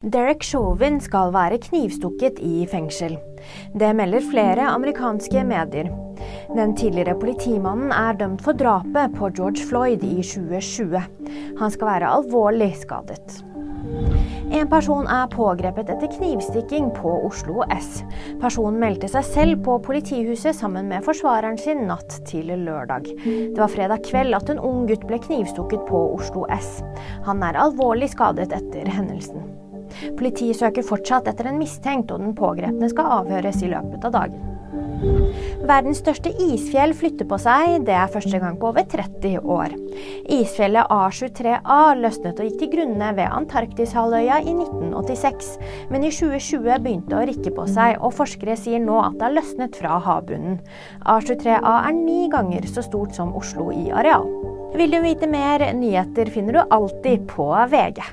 Derek Chauvin skal være knivstukket i fengsel. Det melder flere amerikanske medier. Den tidligere politimannen er dømt for drapet på George Floyd i 2020. Han skal være alvorlig skadet. En person er pågrepet etter knivstikking på Oslo S. Personen meldte seg selv på politihuset sammen med forsvareren sin natt til lørdag. Det var fredag kveld at en ung gutt ble knivstukket på Oslo S. Han er alvorlig skadet etter hendelsen. Politiet søker fortsatt etter en mistenkt, og den pågrepne skal avhøres i løpet av dagen. Verdens største isfjell flytter på seg, det er første gang på over 30 år. Isfjellet A23A løsnet og gikk til grunne ved Antarktishalvøya i 1986, men i 2020 begynte å rikke på seg, og forskere sier nå at det har løsnet fra havbunnen. A23A er ni ganger så stort som Oslo i areal. Vil du vite mer? Nyheter finner du alltid på VG.